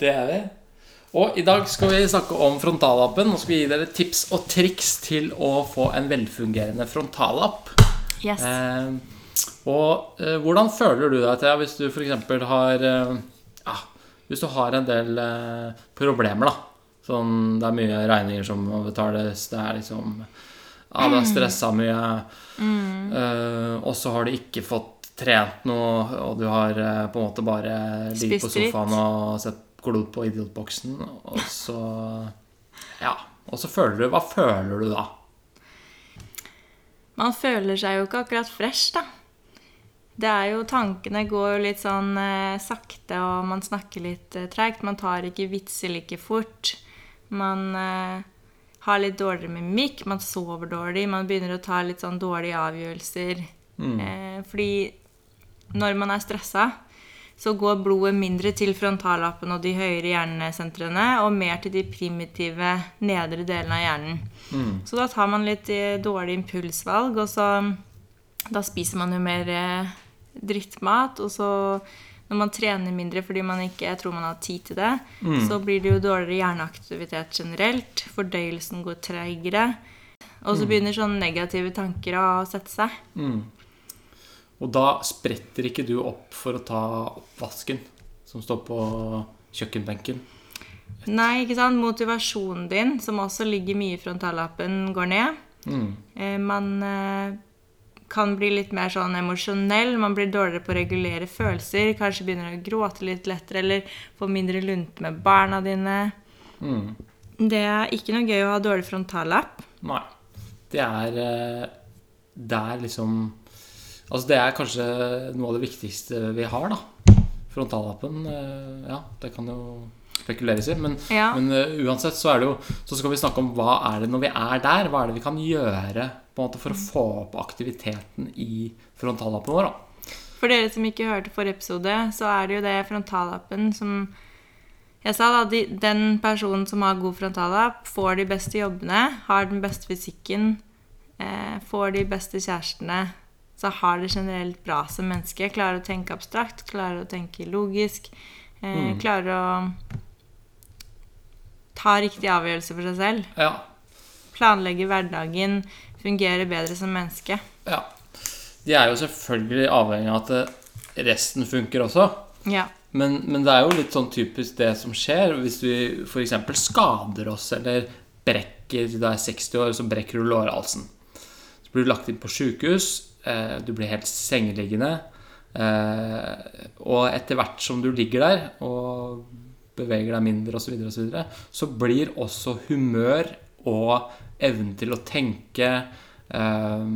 Det er vi. Og i dag skal vi snakke om frontallappen. Nå skal vi gi dere tips og triks til å få en velfungerende frontallapp. Yes. Eh, og eh, hvordan føler du deg til hvis du f.eks. har eh, ja, Hvis du har en del eh, problemer, da. Sånn, det er mye regninger som må betales, det er liksom Ja, du har stressa mye. Eh, og så har du ikke fått trent noe, og du har eh, på en måte bare ligget på sofaen og sett glodd på idiotboksen, og så Ja. Og så føler du Hva føler du da? Man føler seg jo ikke akkurat fresh, da. Det er jo, Tankene går jo litt sånn eh, sakte, og man snakker litt eh, treigt. Man tar ikke vitser like fort. Man eh, har litt dårligere mimikk, man sover dårlig, man begynner å ta litt sånn dårlige avgjørelser. Eh, fordi når man er stressa, så går blodet mindre til frontallappen og de høyere hjernesentrene, og mer til de primitive nedre delene av hjernen. Så da tar man litt eh, dårlig impulsvalg, og så Da spiser man jo mer eh, drittmat, og så når man trener mindre fordi man ikke tror man har tid til det, så blir det jo dårligere hjerneaktivitet generelt. Fordøyelsen går treigere. Og så begynner sånne negative tanker å sette seg. Og da spretter ikke du opp for å ta oppvasken som står på kjøkkenbenken. Nei, ikke sant? Motivasjonen din, som også ligger mye i frontallappen, går ned. Mm. man eh, kan bli litt mer sånn emosjonell. Man blir dårligere på å regulere følelser. Kanskje begynner å gråte litt lettere, eller få mindre lunt med barna dine. Det er ikke noe gøy å ha dårlig frontallapp. Nei. Det er der Det er liksom Altså, det er kanskje noe av det viktigste vi har, da. Frontallappen. eh, Ja, det kan jo spekuleres i. Men, Ja. men eh, uansett så er det jo Så skal vi snakke om hva er det når vi er der. Hva er det vi kan gjøre på en måte for å få opp aktiviteten i frontallappen vår, da. For dere som ikke hørte forrige episode, så er det jo det frontallappen som jeg sa da, de, Den personen som har god frontallapp, får de beste jobbene, har den beste fysikken, eh, får de beste kjærestene, så har det generelt bra som menneske. Klarer å tenke abstrakt, klarer å tenke logisk, eh, klarer å ta riktig avgjørelse for seg selv. Ja. Planlegge hverdagen, fungere bedre som menneske. ja. De er jo selvfølgelig avhengig av at resten funker også. Ja. Men, men det er jo litt sånn typisk det som skjer hvis vi f.eks. skader oss eller brekker Du er 60 år, så brekker du lårhalsen. Så blir du lagt inn på sjukehus. Eh, du blir helt sengeliggende. Eh, og etter hvert som du ligger der og beveger deg mindre osv., så, videre, og så, videre, så blir også humør og evnen til å tenke eh,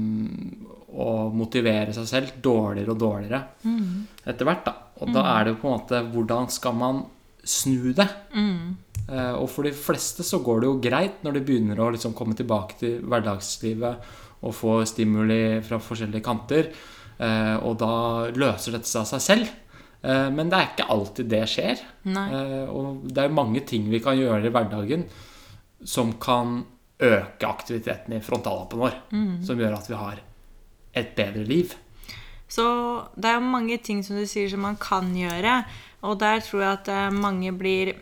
og motivere seg selv dårligere og dårligere etter hvert. da. Og da er det jo på en måte hvordan skal man snu det? Eh, og for de fleste så går det jo greit når de begynner å liksom komme tilbake til hverdagslivet og få stimuli fra forskjellige kanter. Uh, og da løser dette seg av seg selv. Uh, men det er ikke alltid det skjer. Og det er mange ting vi kan gjøre i hverdagen som kan øke aktiviteten i frontallappen vår. Som gjør at vi har et bedre liv. Så det er jo mange ting som du sier som man kan gjøre. Og der tror jeg at eh, mange blir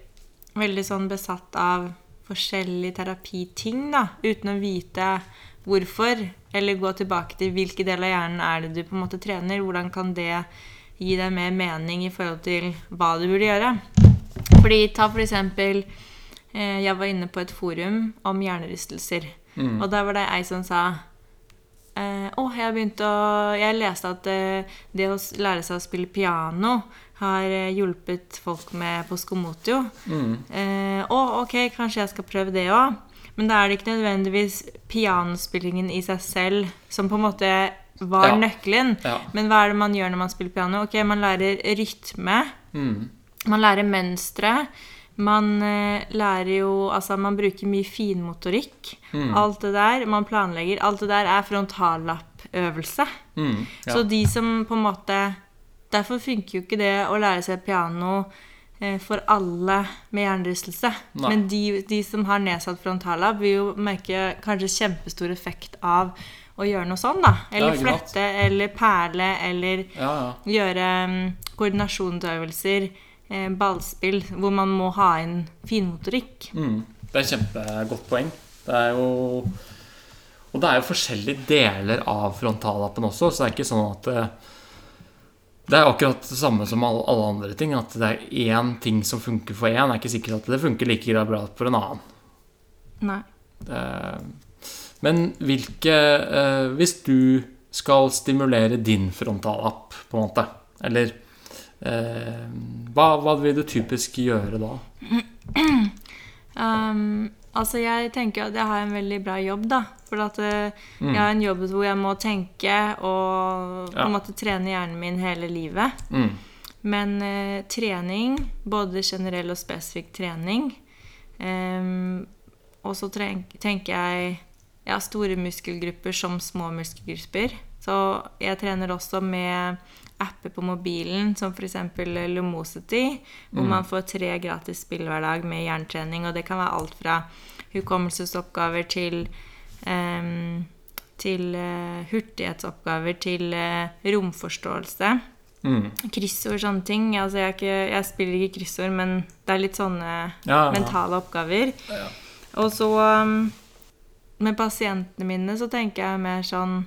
veldig sånn besatt av forskjellige terapiting, da, uten å vite hvorfor. Eller gå tilbake til hvilke del av hjernen er det du på en måte trener. Hvordan kan det gi deg mer mening i forhold til hva du burde gjøre. Fordi ta for eksempel eh, Jeg var inne på et forum om hjernerystelser. Og der var det ei som sa Eh, jeg begynte å Jeg leste at eh, det å lære seg å spille piano har eh, hjulpet folk med på Skomotio. Eh, og ok, kanskje jeg skal prøve det òg. Men da er det ikke nødvendigvis pianospillingen i seg selv som på en måte var Ja. nøkkelen. Ja. Men hva er det man gjør når man spiller piano? Ok, Man lærer rytme. Man lærer mønstre. Man eh, lærer jo Altså, man bruker mye finmotorikk. Alt det der. Man planlegger. Alt det der er frontallappøvelse. Mm, ja. Så de som på en måte Derfor funker jo ikke det å lære seg piano eh, for alle med hjernerystelse. Men de, de som har nedsatt frontallapp, vil jo merke kanskje kjempestor effekt av å gjøre noe sånn, da. Eller flette, eller perle, eller Ja, ja. gjøre mm, koordinasjonsøvelser. eh, ballspill, hvor man må ha inn finmotorikk. Mm. Det er et kjempegodt poeng. Det er jo Og det er jo forskjellige deler av frontallappen også, så det er ikke sånn at det, er akkurat det samme som alle, alle andre ting. At det er én ting som funker for én, er ikke sikkert at det funker like bra for en annen. Nei. Eh, Men hvilke eh, Hvis du skal stimulere din frontallapp, på en måte, eller eh, hva, hva vil du typisk gjøre da? Um, altså, jeg tenker at jeg har en veldig bra jobb, da. For at mm. jeg har en jobb hvor jeg må tenke og på Ja. måte trene hjernen min hele livet. Mm. Men eh, trening, både generell og spesifikk trening ehm, Og så tenker jeg har store muskelgrupper som små muskelgrupper. Så jeg trener også med apper på mobilen, som f.eks. Lumosity, hvor man får tre gratis spill hver dag med jerntrening. Og det kan være alt fra hukommelsesoppgaver til um, til uh, hurtighetsoppgaver, til uh, romforståelse Mm. kryssord, sånne ting. Altså, jeg, ikke, jeg spiller ikke kryssord, men det er litt sånne Ja, ja. mentale oppgaver. Ja. Og så um, med pasientene mine så tenker jeg mer sånn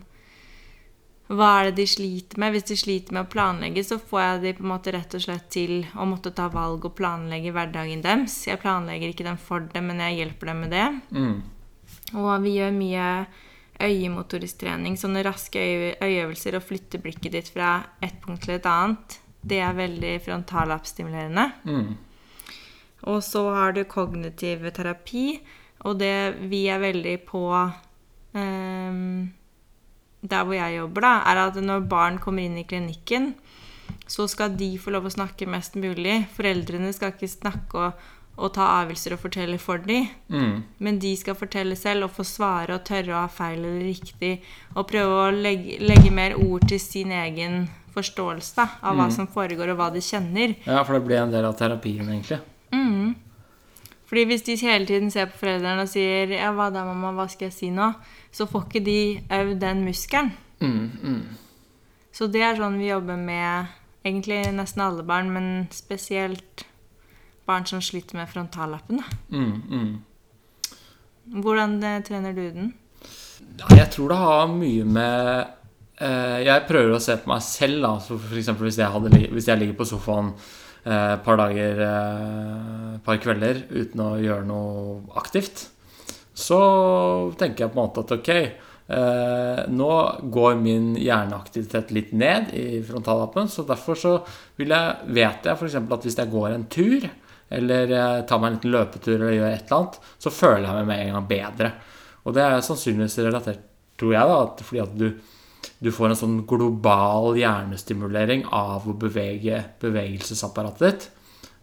Hva er det de sliter med? Hvis de sliter med å planlegge, så får jeg de på en måte rett og slett til å måtte ta valg og planlegge hverdagen deres. Jeg planlegger ikke dem for dem, men jeg hjelper dem med det. Mm. Og vi gjør mye øyemotorisk trening, sånne raske øye, øyeøvelser, og flytte blikket ditt fra et punkt til et annet. Det er veldig frontallappstimulerende. Mm. Og så har du kognitiv terapi, og det vi er veldig på ehm, Der hvor jeg jobber, da, er at når barn kommer inn i klinikken, så skal de få lov å snakke mest mulig. Foreldrene skal ikke snakke og, og ta avgjørelser og fortelle for dem. Mm. Men de skal fortelle selv og få svare og tørre å ha feil eller riktig. Og prøve å legge, legge mer ord til sin egen forståelse da, av hva som foregår, og hva de kjenner. Ja, for det blir en del av terapien, egentlig. Mm. Fordi hvis de hele tiden ser på foreldrene og sier 'Ja, hva da, mamma? Hva skal jeg si nå?' så får ikke de øvd den muskelen. Mm, mm. Så det er sånn vi jobber med egentlig nesten alle barn, men spesielt barn som sliter med frontallappen. Mm, mm. Hvordan eh, trener du den? Jeg tror det har mye med eh, Jeg prøver å se på meg selv, da. Så for eksempel hvis jeg, hadde, hvis jeg ligger på sofaen et par dager, eh, et par kvelder uten å gjøre noe aktivt, så tenker jeg på en måte at ok eh, Nå går min hjerneaktivitet litt ned i frontallappen, så derfor så vil jeg, vet jeg f.eks. at hvis jeg går en tur, eller tar meg en liten løpetur eller gjør et eller annet, så føler jeg meg med en gang bedre. Og det er sannsynligvis relatert, tror jeg, da, at fordi at du, du får en sånn global hjernestimulering av å bevege bevegelsesapparatet ditt.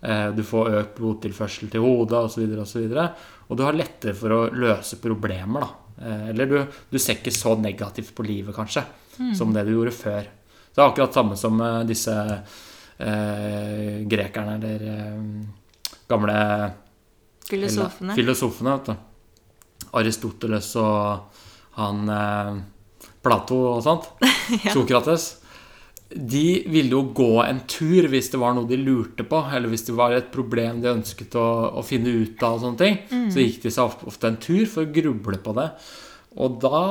Eh, Du får økt blodtilførsel til hodet osv. videre, Og og du har lettere for å løse problemer. da. Eh, Eller du, du ser ikke så negativt på livet, kanskje, som det du gjorde før. Det er akkurat samme som eh, disse eh, grekerne eller eh, gamle Filosofene? Filosofene, vet du. Aristoteles og han eh, Plato og sånt. Sokrates. De ville jo gå en tur hvis det var noe de lurte på, eller hvis det var et problem de ønsket å, å finne ut av. og sånne ting. Så gikk de seg ofte- en tur for å gruble på det. Og da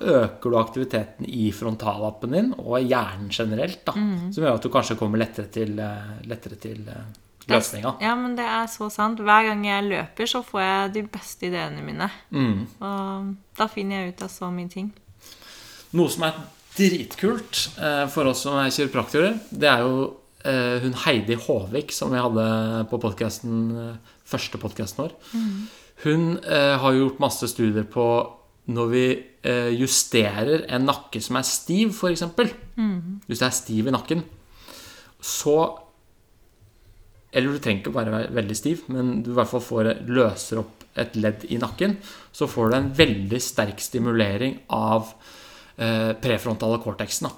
øker du aktiviteten i frontallappen din og hjernen generelt. da, Som gjør at du kanskje kommer lettere til, eh, lettere til eh, løsninga. Ja, men det er så sant. Hver gang jeg løper, så får jeg de beste ideene mine. Mm. Og da finner jeg ut av så mye ting. Noe som er dritkult eh, for oss som er kiropraktorer, det er jo eh, hun Heidi Håvik som vi hadde på podcasten, eh, første podkasten vår. Hun eh, har gjort masse studier på når vi justerer en nakke som er stiv, f.eks. Hvis det er stiv i nakken, så Eller du trenger ikke bare være veldig stiv, men du i hvert fall får, løser opp et ledd i nakken. Så får du en veldig sterk stimulering av prefrontale cortexen. Da.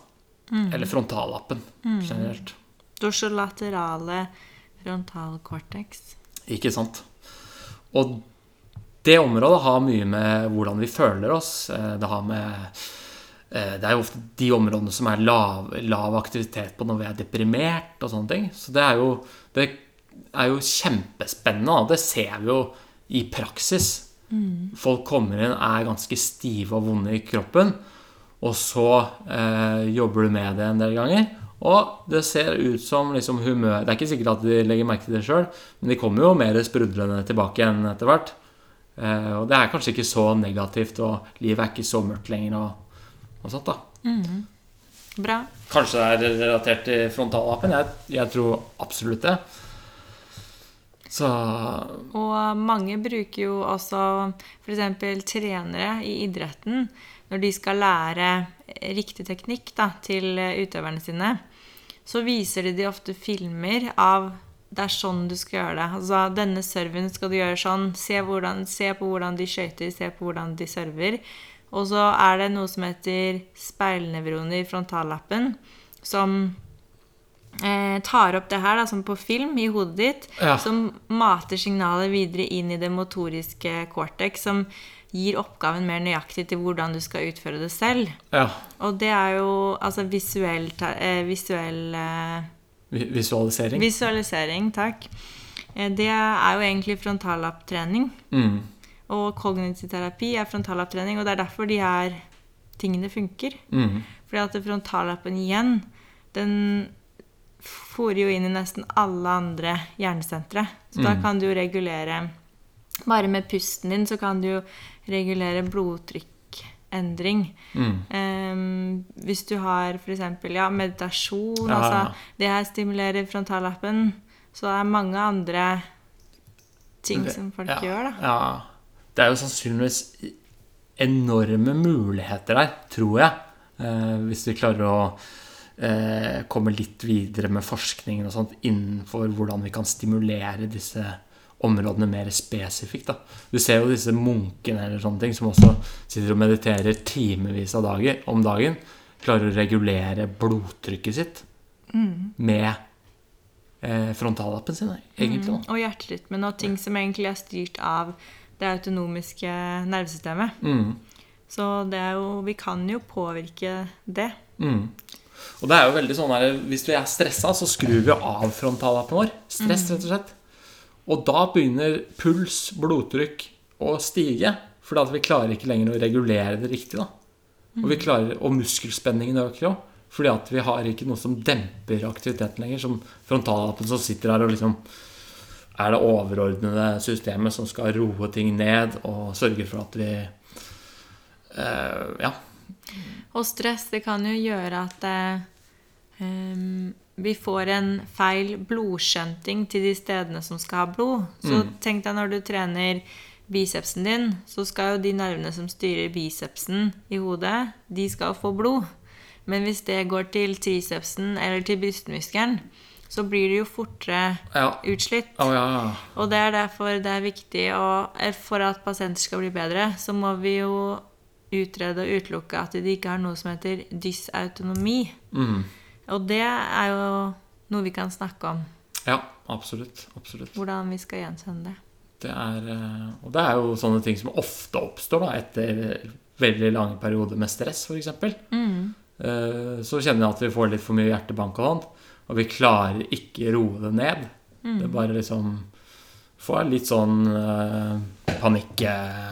Eller frontallappen generelt. Dorsolaterale frontal cortex. Ikke sant? Og det området har mye med hvordan vi føler oss. eh, Det har med eh, Det er jo ofte de områdene som er lav, lav aktivitet på når vi er deprimert og sånne ting. Så det er jo Det er jo kjempespennende. Og det ser vi jo i praksis. Folk kommer inn, er ganske stive og vonde i kroppen. Og så eh, jobber du med det en del ganger. Og det ser ut som liksom humør Det er ikke sikkert at de legger merke til det sjøl, men de kommer jo mer sprudlende tilbake igjen etter hvert. Eh, og det er kanskje ikke så negativt, og livet er ikke så mørkt lenger og, og sånt, da. Bra. Kanskje det er relatert til frontallappen. Jeg, jeg tror absolutt det. Så Og mange bruker jo også f.eks. trenere i idretten når de skal lære riktig teknikk da, til utøverne sine. Så viser de de ofte filmer av det er sånn du skal gjøre det. Altså, denne serven skal du gjøre sånn. Se, hvordan, se på hvordan de skøyter, se på hvordan de server. Og så er det noe som heter speilnevroner i frontallappen, som eh, tar opp det her da, som på film i hodet ditt, Ja. som mater signalet videre inn i det motoriske cortex, som gir oppgaven mer nøyaktig til hvordan du skal utføre det selv. ja. Og det er jo altså visuell, eh, visuell eh, Visualisering. Visualisering, takk. Eh, Det er jo egentlig frontallapptrening. Mm. Og kognitiv terapi er frontallapptrening, og det er derfor de her tingene funker. Mm. Fordi at frontallappen igjen, den forer jo inn i nesten alle andre hjernesentre. Så da kan du regulere Bare med pusten din så kan du jo regulere blodtrykkendring. Mm. Um, hvis du har f.eks. Ja, meditasjon Ja, altså, ja. Det her stimulerer frontallappen. Så det er mange andre ting som folk ja, gjør, da. Ja. Det er jo sannsynligvis enorme muligheter der, tror jeg. Eh, hvis vi klarer å eh, komme litt videre med forskningen og sånt innenfor hvordan vi kan stimulere disse områdene mer spesifikt. Da. Du ser jo disse munkene eller sånne ting som også sitter og mediterer timevis av dager, om dagen. Klarer å regulere blodtrykket sitt med eh, frontallappen sin, egentlig. Mm. Og hjerterytmen og ting som egentlig er styrt av det autonomiske nervesystemet. Mm. Så det er jo Vi kan jo påvirke det. Mm. Og det er jo veldig sånn her Hvis vi er stressa, så skrur vi av frontallappen vår. Stress, rett og slett. Og da begynner puls, blodtrykk å stige. Fordi vi klarer ikke lenger å regulere det riktig. da. Og, vi klarer, og muskelspenningen øker òg. Fordi at vi har ikke noe som demper aktiviteten lenger. Som frontallappen som sitter her og liksom er det overordnede systemet som skal roe ting ned og sørge for at vi eh, Ja. Og stress det kan jo gjøre at eh, em, vi får en feil blodskjønting til de stedene som skal ha blod. Så tenk deg når du trener bicepsen din, så skal jo de nervene som styrer bicepsen i hodet, de skal få blod. Men hvis det går til tricepsen eller til brystmuskelen, så blir det jo fortere Ja. utslitt. Oh, ja, ja. Og det er derfor det er viktig å eh, For at pasienter skal bli bedre, så må vi jo utrede og utelukke at de ikke har noe som heter dysautonomi. Mm. Og det er jo noe vi kan snakke om. Ja, absolutt. absolutt. Hvordan vi skal gjenkjenne det. Det er, eh, og det er jo sånne ting som ofte oppstår da, etter veldig lange perioder med stress, f.eks. Mm. Så kjenner jeg at vi får litt for mye hjertebank og hånd, og vi klarer ikke roe det ned. Mm. Det bare liksom Får litt sånn uh,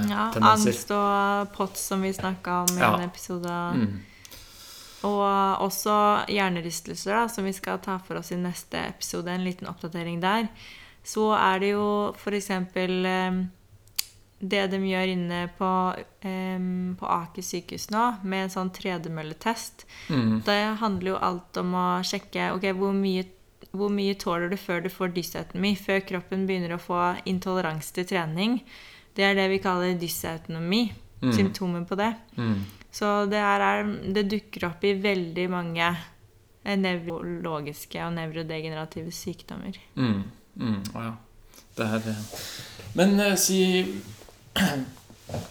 Ja, angst og POTS, som vi snakka om i Ja. en episode. Mm. Og også hjernerystelser, da, som vi skal ta for oss i neste episode. En liten oppdatering der. Så er det jo f.eks. Eh, det de gjør inne på, eh, på Aker sykehus nå, med en sånn tredemølletest. Mm. Det handler jo alt om å sjekke ok, hvor mye, hvor mye tåler du før du får dysautonomi, før kroppen begynner å få intoleranse til trening. Det er det vi kaller dysautonomi. Mm. Symptomer på det. Mm. Så det, er, det dukker opp i veldig mange eh, nevrologiske og nevrodegenerative sykdommer. Mm. Mm. Ja. Det er Men eh, si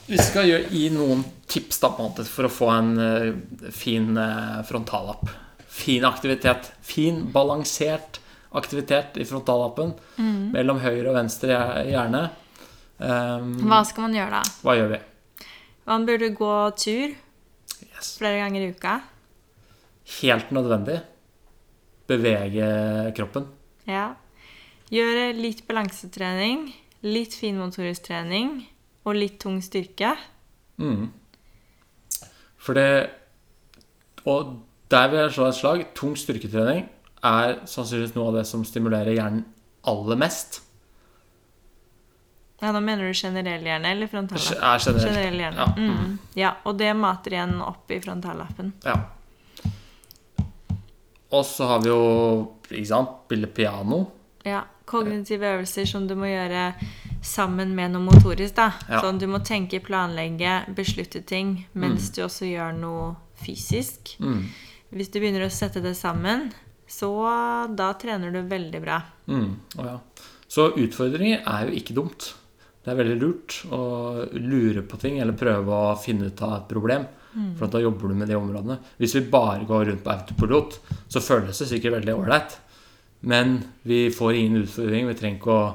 Vi skal gi noen tips da, for å få en eh, fin frontallapp. Fin aktivitet. Fin, balansert aktivitet i frontallappen. Mellom høyre og venstre hjerne. Um, Hva skal man gjøre da? hva gjør vi? Man burde gå tur Yes. flere ganger i uka. Helt nødvendig. Bevege kroppen. Ja. Gjøre litt balansetrening, litt finmotorisk trening og litt tung styrke. Mm. For det Og der vil jeg slå et slag. Tung styrketrening er sannsynligvis noe av det som stimulerer hjernen aller mest. Ja, Da mener du generell hjerne eller frontallapp? Ja, generell. Generell hjerne. Ja. Mm. ja, og det mater igjen opp i frontallappen. Ja. Og så har vi jo ikke sant, spille piano. Ja, Kognitive øvelser som du må gjøre sammen med noe motorisk. da. Ja. Sånn Du må tenke, planlegge, beslutte ting mens Mm. du også gjør noe fysisk. Mm. Hvis du begynner å sette det sammen, så da trener du veldig bra. Mm. Oh, ja. Så utfordringer er jo ikke dumt. Det er veldig lurt å lure på ting eller prøve å finne ut av et problem. For at da jobber du med de områdene. Hvis vi bare går rundt på autopilot, så føles det sikkert veldig ålreit. Men vi får ingen utfordring. Vi trenger ikke å,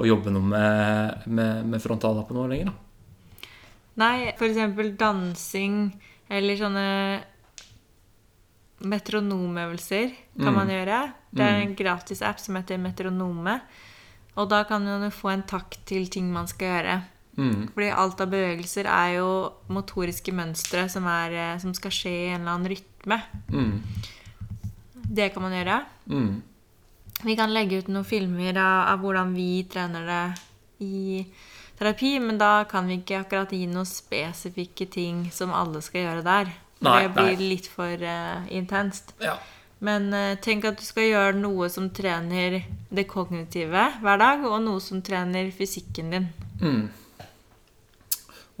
å jobbe noe med, med, med frontallappen vår lenger. Da. Nei, for eksempel dansing eller sånne metronomøvelser kan Mm. man gjøre. Det er en gratis app som heter Metronome. Og da kan man jo få en takt til ting man skal gjøre. Mm. Fordi alt av bevegelser er jo motoriske mønstre som, er, eh, som skal skje i en eller annen rytme. Mm. Det kan man gjøre. Mm. Vi kan legge ut noen filmer av, av hvordan vi trener det i terapi, men da kan vi ikke akkurat gi noen spesifikke ting som alle skal gjøre der. Nei, det blir nei. litt for uh, intenst. Ja. Men eh, tenk at du skal gjøre noe som trener det kognitive hver dag, og noe som trener fysikken din. Mm.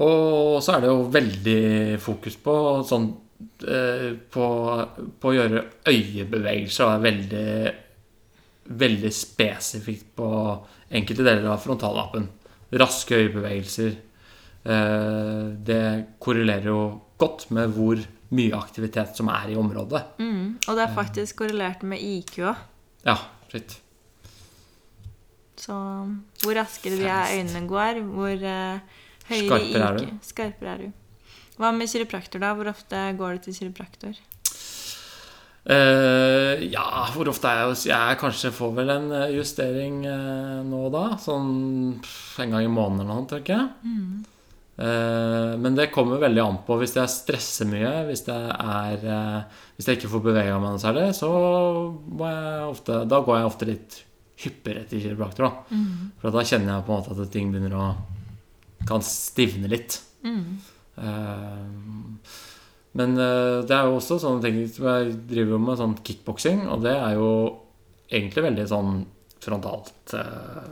Og så er det jo veldig fokus på sånn eh, på, på å gjøre øyebevegelser og er veldig veldig spesifikt på enkelte deler av frontallappen. Raske øyebevegelser. Eh, det korrelerer jo godt med hvor mye aktivitet som er i området. Mm. Og det er faktisk korrelert med IQ òg. Ja, shit. Så hvor raskere de øynene går, hvor uh, høyere Skarpere er IQ Skarpere er du. Hva med kiropraktor, da? Hvor ofte går du til kiropraktor? Uh, ja, hvor ofte er jeg hos Jeg kanskje får vel en eh, justering uh, nå og da. Sånn en gang i måneden eller noe, tenker jeg. Eh, men det kommer veldig an på. Hvis jeg stresser mye, hvis, det er, eh, hvis jeg ikke får bevega meg noe særlig, så ofte, da går jeg ofte litt hyppigere til kiropraktor. Da. For da kjenner jeg på en måte at ting begynner å kan stivne litt. Mm. men eh, det er jo også sånne ting Jeg driver med sånn kickboksing, og det er jo egentlig veldig sånn frontalt eh,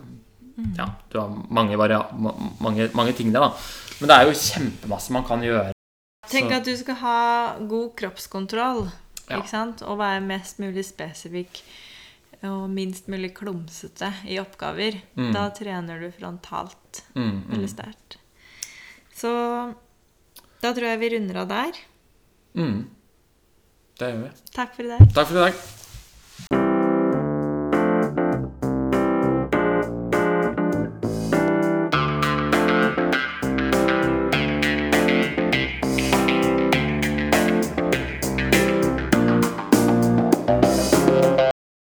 Ja, du har mange, mange, mange ting der, da. Men det er jo kjempemasse man kan gjøre. Tenk at du skal ha god kroppskontroll Ja. ikke sant? og være mest mulig spesifikk og minst mulig klumsete i oppgaver. Mm. Da trener du frontalt Mm, mm. veldig sterkt. Så da tror jeg vi runder av der. Mm. Det gjør vi. Takk for i dag. Takk for i dag.